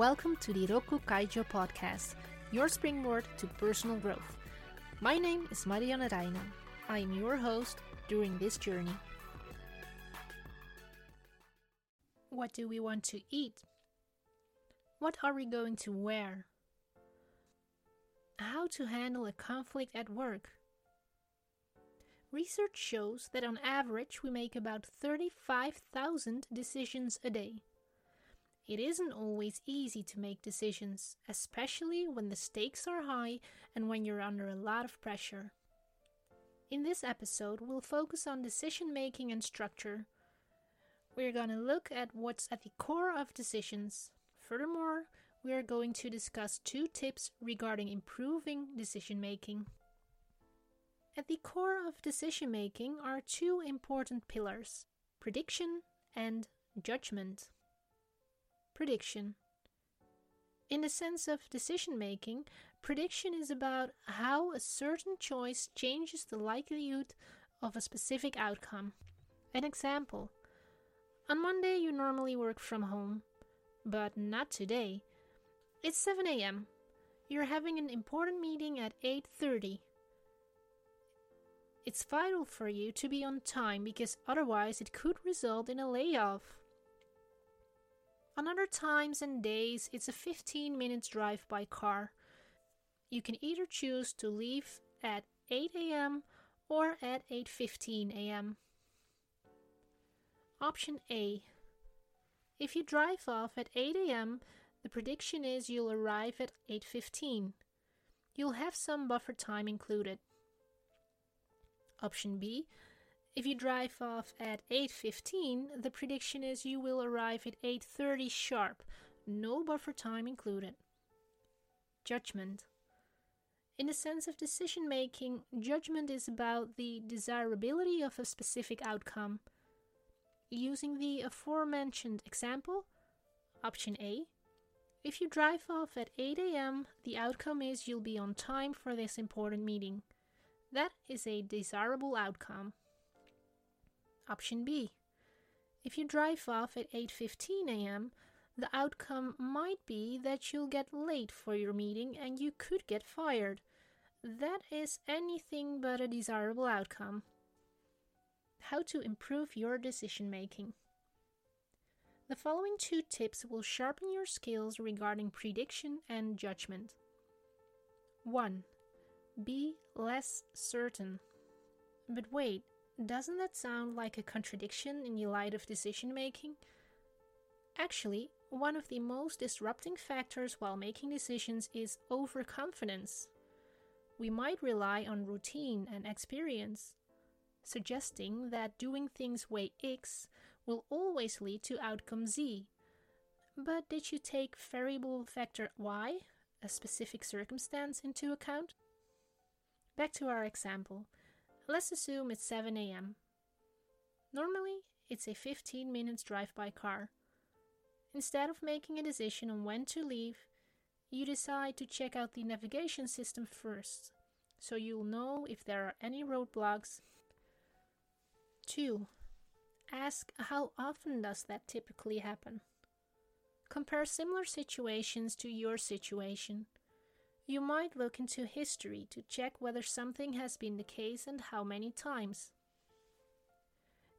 Welcome to the Rokku Kaijo podcast, your springboard to personal growth. My name is Marianne Reijnen. I am your host during this journey. What do we want to eat? What are we going to wear? How to handle a conflict at work? Research shows that on average we make about 35,000 decisions a day. It isn't always easy to make decisions, especially when the stakes are high and when you're under a lot of pressure. In this episode, we'll focus on decision making and structure. We're going to look at what's at the core of decisions. Furthermore, we are going to discuss two tips regarding improving decision making. At the core of decision making are two important pillars prediction and judgment. Prediction. In the sense of decision making, prediction is about how a certain choice changes the likelihood of a specific outcome. An example On Monday, you normally work from home, but not today. It's 7 a.m. You're having an important meeting at 8:30. It's vital for you to be on time because otherwise it could result in a layoff. On other times and days, it's a 15 minutes drive by car. You can either choose to leave at 8 a.m. or at 8:15 a.m. Option A. If you drive off at 8 a.m., the prediction is you'll arrive at 8:15. You'll have some buffer time included. Option B. If you drive off at 8:15, the prediction is you will arrive at 8:30 sharp, no buffer time included. Judgment. In the sense of decision making, judgment is about the desirability of a specific outcome. Using the aforementioned example, option A, if you drive off at 8 a.m., the outcome is you'll be on time for this important meeting. That is a desirable outcome. Option B. If you drive off at 8:15 a.m., the outcome might be that you'll get late for your meeting and you could get fired. That is anything but a desirable outcome. How to improve your decision making. The following two tips will sharpen your skills regarding prediction and judgment. 1. Be less certain. But wait, doesn't that sound like a contradiction in the light of decision making? Actually, one of the most disrupting factors while making decisions is overconfidence. We might rely on routine and experience, suggesting that doing things way X will always lead to outcome Z. But did you take variable factor Y, a specific circumstance, into account? Back to our example. Let's assume it's 7 a.m. Normally, it's a 15 minutes drive by car. Instead of making a decision on when to leave, you decide to check out the navigation system first, so you'll know if there are any roadblocks. 2. Ask how often does that typically happen? Compare similar situations to your situation. You might look into history to check whether something has been the case and how many times.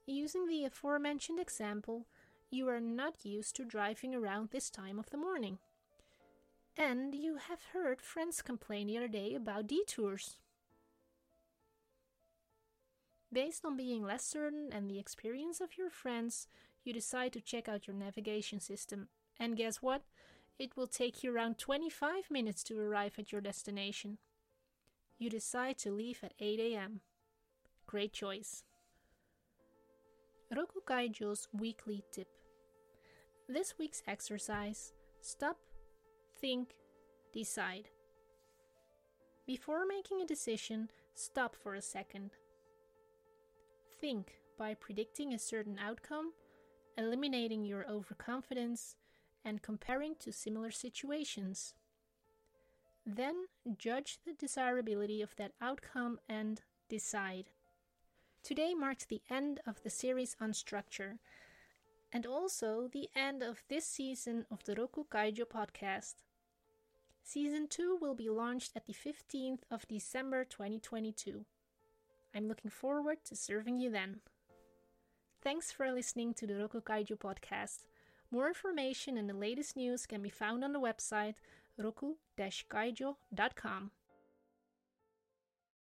Using the aforementioned example, you are not used to driving around this time of the morning. And you have heard friends complain the other day about detours. Based on being less certain and the experience of your friends, you decide to check out your navigation system. And guess what? It will take you around 25 minutes to arrive at your destination. You decide to leave at 8 a.m. Great choice. Rokku Kaijo's weekly tip. This week's exercise stop, think, decide. Before making a decision, stop for a second. Think by predicting a certain outcome, eliminating your overconfidence, and comparing to similar situations. Then judge the desirability of that outcome and decide. Today marks the end of the series on structure. and also the end of this season of the Rokku Kaijo podcast. Season 2 will be launched at the 15th of December 2022. I'm looking forward to serving you then. Thanks for listening to the Rokku Kaijo podcast. More information and the latest news can be found on the website rokku-kaijo.com.